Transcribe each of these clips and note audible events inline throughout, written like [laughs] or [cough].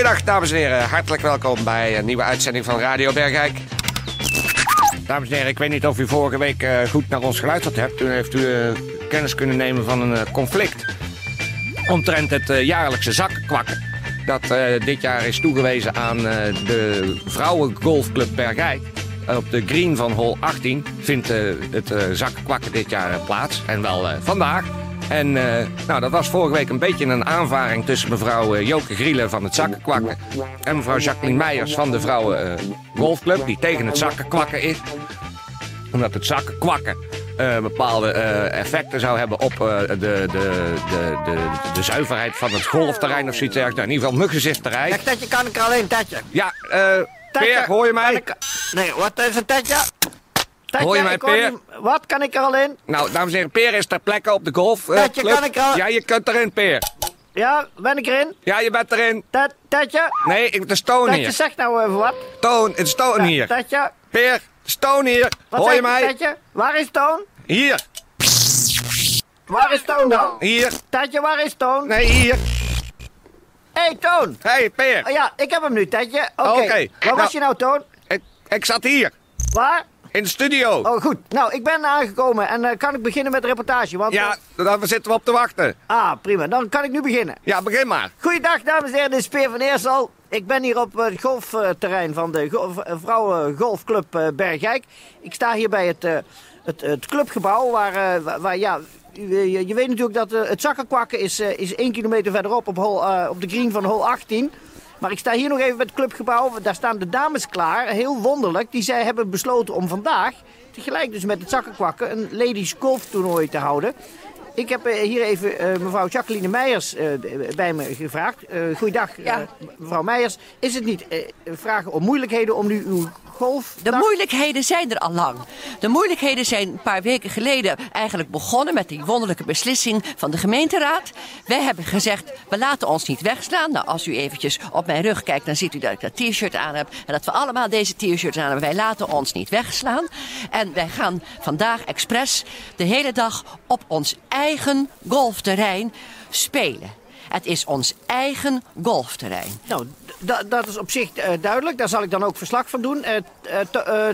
Goedendag dames en heren, hartelijk welkom bij een nieuwe uitzending van Radio Bergijk. Dames en heren, ik weet niet of u vorige week eh, goed naar ons geluisterd hebt. Toen heeft u eh, kennis kunnen nemen van een eh, conflict omtrent het jaarlijkse zakkwakken. Dat dit jaar is toegewezen aan de vrouwengolfclub Bergijk. Op de green van hol 18 vindt het zakkwakken dit jaar plaats. En wel vandaag. En eh, nou, dat was vorige week een beetje een aanvaring tussen mevrouw eh, Joke Grielen van het zakkenkwakken en mevrouw Jacqueline Meijers van de Vrouwen eh, Golfclub, die tegen het zakkenkwakken is. Omdat het zakkenkwakken bepaalde effecten zou hebben op de, de, de, de, zuiverheid van het golfterrein of zoiets dergelijks. Nou, in ieder geval muggenzisterij. Zeg, Tetje, kan ik er alleen, Tetje? Ja, eh Peer, hoor je mij? Nee, wat is het, Tetje? Tetje, Hoor je mij, Peer? niet- Wat, kan ik er alleen? Nou, dames en heren, Peer is ter plekke op de golf. eh, Tetje, club. kan ik al- Ja, je kunt erin, Peer. Ja, ben ik erin? Ja, je bent erin. Tet- Tetje? Nee, ik, is Toon Tetje, hier. zeg nou even wat. Toon, het is Toon hier. Tetje, Peer, Toon hier. wat Hoor je mij? Tetje, waar is Toon? Hier, Waar is Toon dan? hier. Tetje, waar is Toon? Nee, hier. Hé, hey, Toon! Hé, hey, Peer. Oh, ja, ik heb hem nu, Tetje. Oké. Waar nou- was je nou, Toon? Ik, ik zat hier, Waar? In de studio. Oh, goed. Nou, ik ben aangekomen en eh, kan ik beginnen met de reportage? Want, Ja, eh, daar zitten we op te wachten. ah, prima. Dan kan ik nu beginnen. Ja, begin maar. Goeiedag, dames en heren. Dit is Peer van Eersel. Ik ben hier op het golfterrein van de go- v- Vrouwengolfclub eh, Bergijk. Ik sta hier bij het, eh, het, het clubgebouw waar, eh, waar, ja... Je, weet natuurlijk dat eh, het zakkenkwakken is, eh, is één kilometer verderop op, hol, eh, op de green van hol 18. Maar ik sta hier nog even bij het clubgebouw. Daar staan de dames klaar. Heel wonderlijk. Die zij hebben besloten om vandaag, tegelijk dus met het zakkenkwakken, een ladies golftoernooi te houden. Ik heb eh, hier even eh, mevrouw Jacqueline Meijers eh, bij me gevraagd. Goeiedag, Ja. mevrouw Meijers. Is het niet vragen om moeilijkheden om nu uw golf... De moeilijkheden zijn er al lang. De moeilijkheden zijn een paar weken geleden eigenlijk begonnen met die wonderlijke beslissing van de gemeenteraad. Wij hebben gezegd, we laten ons niet wegslaan. Nou, als u eventjes op mijn rug kijkt, dan ziet u dat ik dat t-shirt aan heb. En dat we allemaal deze t-shirts aan hebben. Wij laten ons niet wegslaan. En wij gaan vandaag expres de hele dag op ons eigen golfterrein spelen. Het is ons eigen golfterrein. Nou, dat is op zich eh, duidelijk. Daar zal ik dan ook verslag van doen. Eh,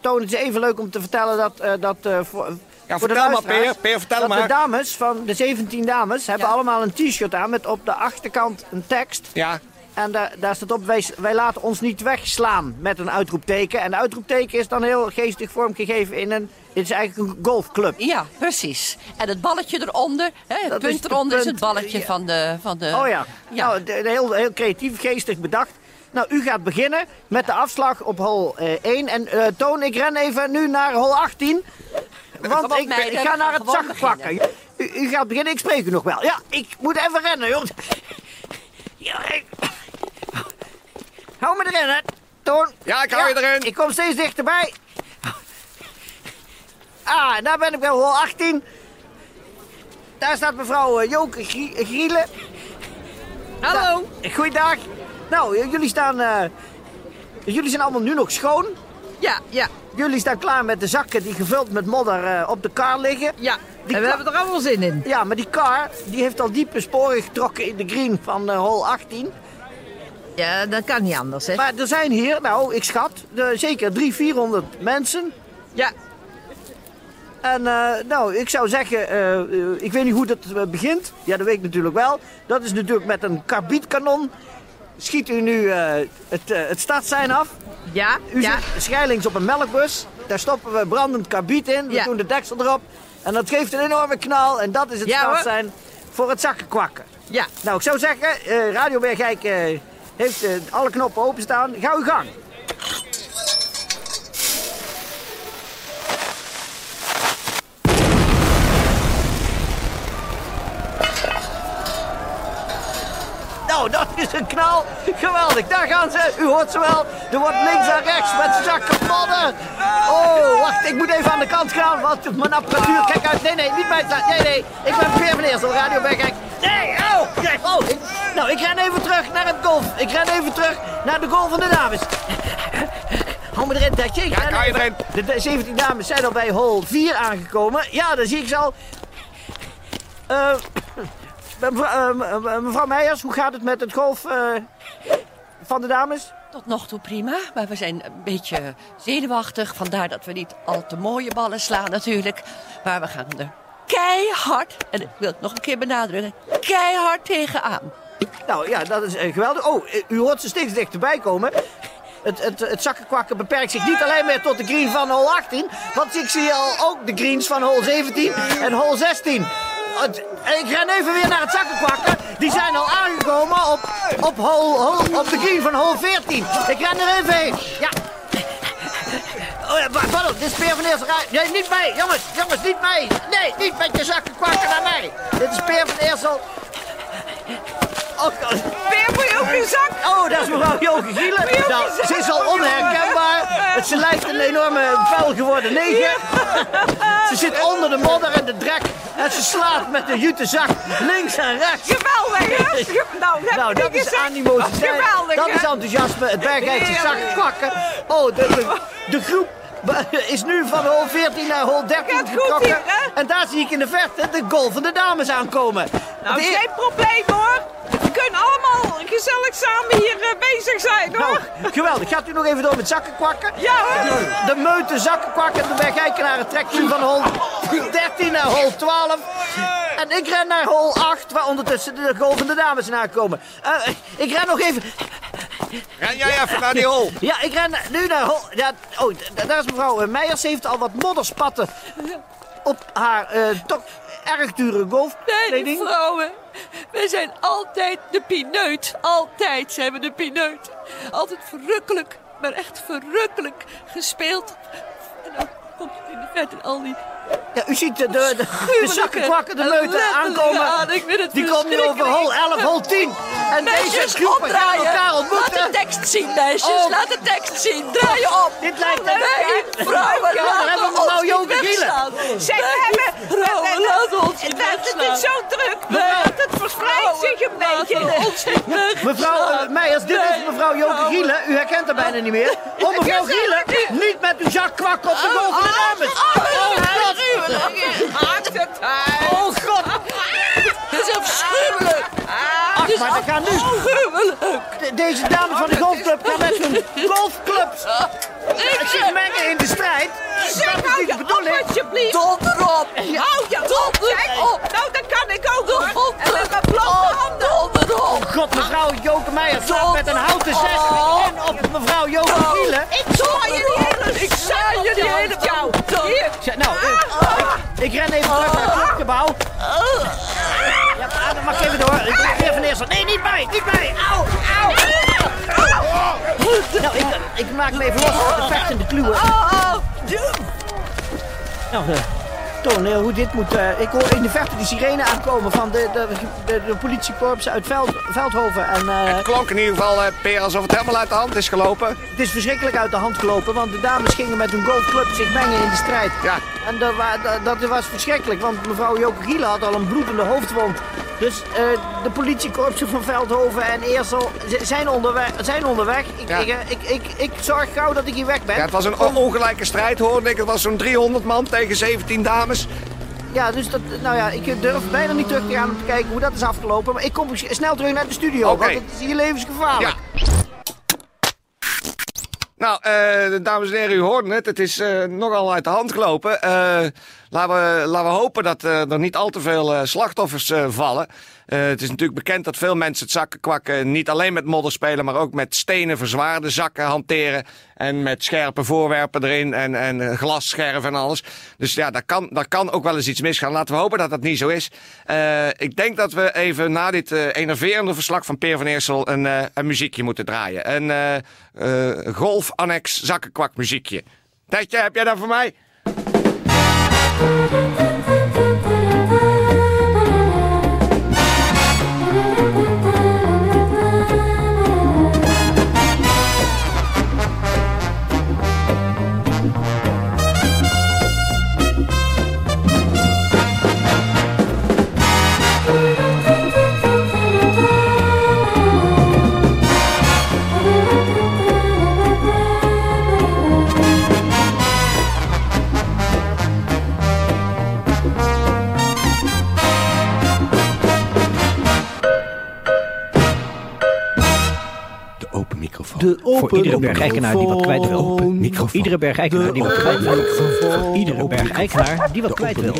Toon, het is even leuk om te vertellen dat... eh, dat eh, voor, Ja, voor de vertel maar, Peer. Peer, vertel dat maar. de dames van de 17 dames hebben Ja. allemaal een t-shirt aan met op de achterkant een tekst. Ja, En daar, daar staat op, wij, wij laten ons niet wegslaan met een uitroepteken. En de uitroepteken is dan heel geestig vormgegeven in een... Het is eigenlijk een golfclub. Ja, precies. En het balletje eronder, hè, het Dat punt de eronder is het balletje ja. van de... Van de Oh ja, ja. Nou, de- de heel, heel creatief, geestig bedacht. Nou, u gaat beginnen met de afslag op hol eh, 1. En eh, Toon, ik ren even nu naar hol 18. Want ik, meiden, ik ga naar het zakkenkwakken. U, u gaat beginnen, ik spreek u nog wel. Ja, ik moet even rennen, joh. Ja, ik... Hou me erin, hè, Toon. Ja, ik hou je erin. Ik kom steeds dichterbij. Ah, daar ben ik bij hol 18. Daar staat mevrouw eh, Joke Grie- Grielen. Hallo. Goeiedag. Nou, j- jullie staan... eh, jullie zijn allemaal nu nog schoon. Ja, ja, Jullie staan klaar met de zakken die gevuld met modder eh, op de kar liggen. ja. Die en we hebben er allemaal zin in. Ja, maar die kar die heeft al diepe sporen getrokken in de green van eh, hol 18. Ja, dat kan niet anders, hè? Maar er zijn hier, nou, ik schat, de, zeker 300, 400 mensen. Ja, En eh, nou, ik zou zeggen, eh, eh, ik weet niet hoe dat begint. Ja, dat weet ik natuurlijk wel. Dat is natuurlijk met een karbietkanon. Schiet u nu het, het startsein af. ja, U ja. zit op een melkbus. Daar stoppen we brandend karbiet in. We Ja. doen de deksel erop. En dat geeft een enorme knal. En dat is het Ja, hoor. startsein voor het zakkenkwakken. Ja, Nou, ik zou zeggen, Radio Bergijk heeft eh, alle knoppen openstaan. Ga uw gang. Nou, dat is een knal. Geweldig. Daar gaan ze. U hoort ze wel. Er wordt links en rechts met zakken modder. Oh, wacht. Ik moet even aan de kant gaan, want mijn apparatuur... Kijk uit. Nee, nee, niet mijn... Nee, nee. Ik ben Peer van Eersel, Radio Bergijk. Nee, oh. Kijk, oh. ik- nou, ik ren even terug naar het golf. Ik ren even terug naar de golf van de dames. Hou me erin, Tetje. Ik Ja, kan je even- erin. De, de 17 dames zijn al bij hole 4 aangekomen. Ja, daar zie ik ze al. Eh, [clears throat] mevrouw, eh, me- mevrouw Meijers, hoe gaat het met het golf eh, van de dames? Tot nog toe prima, maar we zijn een beetje zenuwachtig. Vandaar dat we niet al te mooie ballen slaan natuurlijk. Maar we gaan er keihard, en ik wil het nog een keer benadrukken, keihard tegenaan. Nou ja, dat is eh, geweldig. Oh, eh, u hoort ze steeds dichterbij komen. Het, het, het zakkenkwakken beperkt zich niet alleen meer tot de green van hole 18. Want ik zie al ook de greens van hole 17 en hole 16. Het- Ik ren even weer naar het zakkenkwakken. Die zijn al aangekomen op, op, hole- op de green van hole 14. Ik ren er even heen. Ja. Oh ja, pardon, dit is Peer van Eersel. Nee, niet mij. Jongens, jongens, niet mij. Nee, niet met je zakkenkwakken naar mij. Dit is Peer van Eersel. Oh. Weer voor je zak. Oh, dat is mevrouw Joke Gielen. Nou, ze is al onherkenbaar. Ze lijkt een enorme vuil geworden neger. Ze zit onder de modder en de drek. En ze slaat met de jute zak links en rechts. Geweldig, hè? [laughs] Nou, dat, Nou, dat is animositeit. Geweldig, Dat is enthousiasme. Het Bergheidse zak kwakken. Oh, de, de, de groep is nu van hol 14 naar hol 13 Gaat goed hier, hè? En daar zie ik in de verte de golvende dames aankomen. Nou, De- geen probleem hoor. We kunnen allemaal gezellig samen hier eh, bezig zijn hoor. Nou, geweldig. Gaat u nog even door met zakken kwakken? Ja hoor. De meute zakken kwakken. De Bergijkenaren trekt nu van hol 13 naar hol 12. En ik ren naar hol 8, waar ondertussen de golvende dames nakomen. Eh, ik ren nog even... Ren jij even naar die hol. Ja, ik ren nu naar hol... Ja, oh, daar is mevrouw eh, Meijers. Ze heeft al wat modderspatten op haar eh, toch erg dure Nee, golfkleding. vrouwen. We zijn altijd de pineut. Altijd zijn we de pineut. Altijd verrukkelijk, maar echt verrukkelijk gespeeld. En dan komt het in de vet en al die Ja, u ziet de, de, de, [laughs] de zakken kwakken, de meute aankomen. aan. Die komt nu over hol 11, hol 10. En deze groepen gaan elkaar Laat de ontmoeten. tekst zien, meisjes. Oh. Laat de tekst zien. Draai je op. Dit lijkt een- Nee, vrouwen, Ja, laten hebben we mevrouw Joke Gielen. Nee, hebben... Vrouwen, we- we- laten ons niet Het is zo druk. Het verspreidt zich een beetje. Mevrouw eh, Meijers, dit is mevrouw Joke. Gielen. U herkent haar bijna niet meer. [laughs] Oh, mevrouw Gielen, niet. met uw zak kwakken op de golf van de dames. Oh, god. Maakt het uit. Oh, god. Het is afschuwelijk. Ach, maar we gaan. Afschuwelijk. De- Deze dames van de golfclub gaan met hun golfclubs zich mengen in de strijd. Zeg, Dat is hou niet je de op bedoeling. alsjeblieft. Donder op. Hou je op, zeg. op. Nou, dat kan ik ook god. En met mijn blote handen. Donder op. God, mevrouw Joke Meijer slaat met een houten zes en op mevrouw Joke Gielen. Ik je die hele Ik je die hele jou. Hier. Nou, ik, ik ren even terug naar het clubgebouw. Mag ik even door. Ik ben weer van eerst. Nee, niet mij, niet mij. Auw, auw. Nou, ik, ik maak me even los van de vechtende kluwen. Nou, eh, toneel, hoe dit moet. eh, ik hoor in de verte die sirene aankomen van de, de, de, de politiekorps uit Veld, Veldhoven. En eh, Het klonk in ieder geval, eh, Peer, alsof het helemaal uit de hand is gelopen. het is verschrikkelijk uit de hand gelopen, want de dames gingen met hun golfclub zich mengen in de strijd. Ja. En dat, dat was verschrikkelijk, want mevrouw Joke Gielen had al een bloedende hoofdwond. Dus eh, de politiekorpsen van Veldhoven en Eersel zijn onderweg. Zijn onderweg. Ik, Ja. ik, ik, ik, ik zorg gauw dat ik hier weg ben. Ja, het was een on- ongelijke strijd, hoorde ik. Het was zo'n 300 man tegen 17 dames. Ja, dus dat, nou ja, ik durf bijna niet terug te gaan om te kijken hoe dat is afgelopen. Maar ik kom snel terug naar de studio, Oké. want het is hier levensgevaarlijk. Ja. Nou, eh, dames en heren, u hoorden het. Het is eh, nogal uit de hand gelopen. Eh, laten, we, laten we hopen dat er niet al te veel slachtoffers vallen. Het is natuurlijk bekend dat veel mensen het zakkenkwakken niet alleen met modder spelen, maar ook met stenen verzwaarde zakken hanteren. En met scherpe voorwerpen erin en, en glasscherven en alles. Dus ja, daar kan, daar kan ook wel eens iets misgaan. Laten we hopen dat dat niet zo is. Ik denk dat we even na dit enerverende verslag van Peer van Eersel een, een muziekje moeten draaien. Een eh, golf-annex zakkenkwak muziekje. Tetje, heb jij dat voor mij? Voor iedere bergijkenaar die wat kwijt wil. Iedere bergijkenaar die wat kwijt wil. Voor iedere bergijkenaar die wat kwijt wil.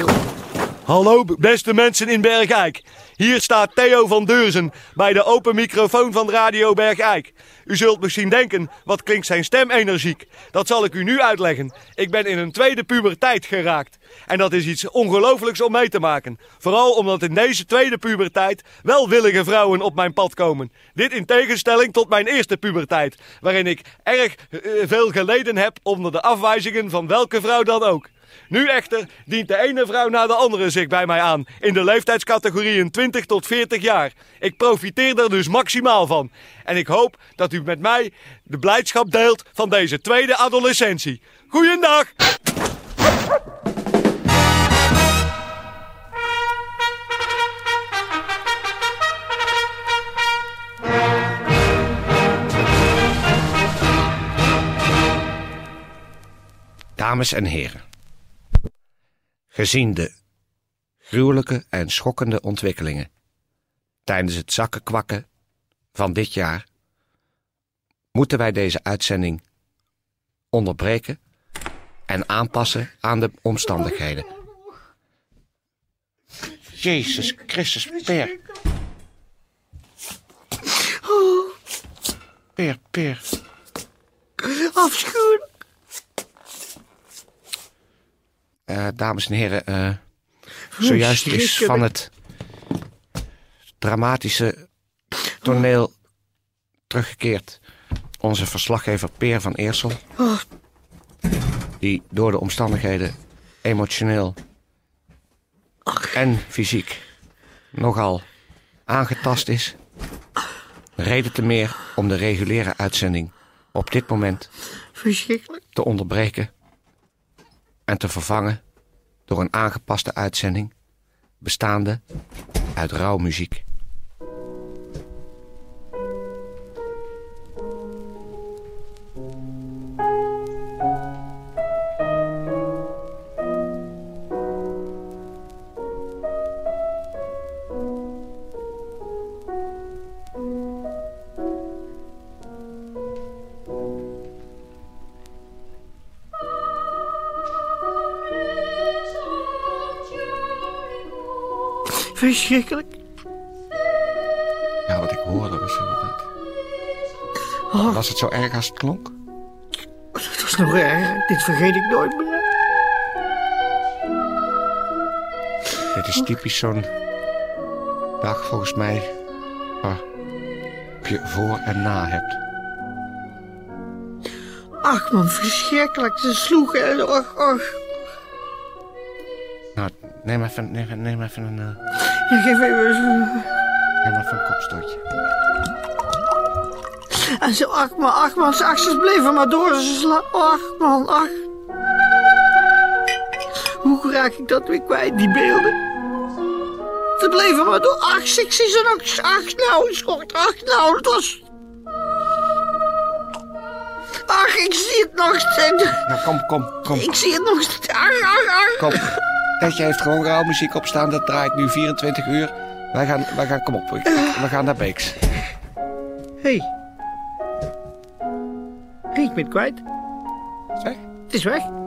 Hallo beste mensen in Bergijk. Hier staat Theo van Deurzen bij de open microfoon van Radio Bergijk. U zult misschien denken, wat klinkt zijn stem energiek? Dat zal ik u nu uitleggen. Ik ben in een tweede puberteit geraakt. En dat is iets ongelooflijks om mee te maken. Vooral omdat in deze tweede puberteit welwillige vrouwen op mijn pad komen. Dit in tegenstelling tot mijn eerste puberteit, waarin ik erg eh, veel geleden heb onder de afwijzingen van welke vrouw dan ook. Nu echter dient de ene vrouw na de andere zich bij mij aan. In de leeftijdscategorieën 20 tot 40 jaar. Ik profiteer er dus maximaal van. En ik hoop dat u met mij de blijdschap deelt van deze tweede adolescentie. Goeiedag! Dames en heren. Gezien de gruwelijke en schokkende ontwikkelingen tijdens het zakkenkwakken van dit jaar, moeten wij deze uitzending onderbreken en aanpassen aan de omstandigheden. Jezus Christus, Peer. Peer, Peer. Afschuwelijk. Eh, dames en heren, eh, zojuist is van het dramatische toneel teruggekeerd onze verslaggever Peer van Eersel. Die door de omstandigheden emotioneel en fysiek nogal aangetast is. Reden te meer om de reguliere uitzending op dit moment te onderbreken en te vervangen door een aangepaste uitzending bestaande uit rouwmuziek. Verschrikkelijk. Ja, wat ik hoorde was inderdaad. Oh, Was het zo erg als het klonk? het was nog erger. Dit vergeet ik nooit meer. Dit is typisch zo'n dag volgens mij waar je voor en na hebt. Ach man, verschrikkelijk. Ze sloegen en och, och. Nou, neem even, neem, neem even een, Ja, geef even... neem even een kopstootje. En zo, ach man, ach man, ze bleven maar door. Ze sla... Ach man, ach. Hoe raak ik dat weer kwijt, die beelden? Ze bleven maar door. Ach, ik zie ze nog. Ach, nou, schort. Ach, nou, het was... Ach, ik zie het nog steeds. Nou, kom, kom, kom, Ik zie het nog steeds. Ach, ach, ach. kom. Tetje heeft gewoon rouwmuziek opstaan, dat draait nu 24 uur. Wij gaan, wij gaan, kom op, we gaan naar Beeks. Hé. Hey. Ik ben kwijt. Zeg? Het is weg.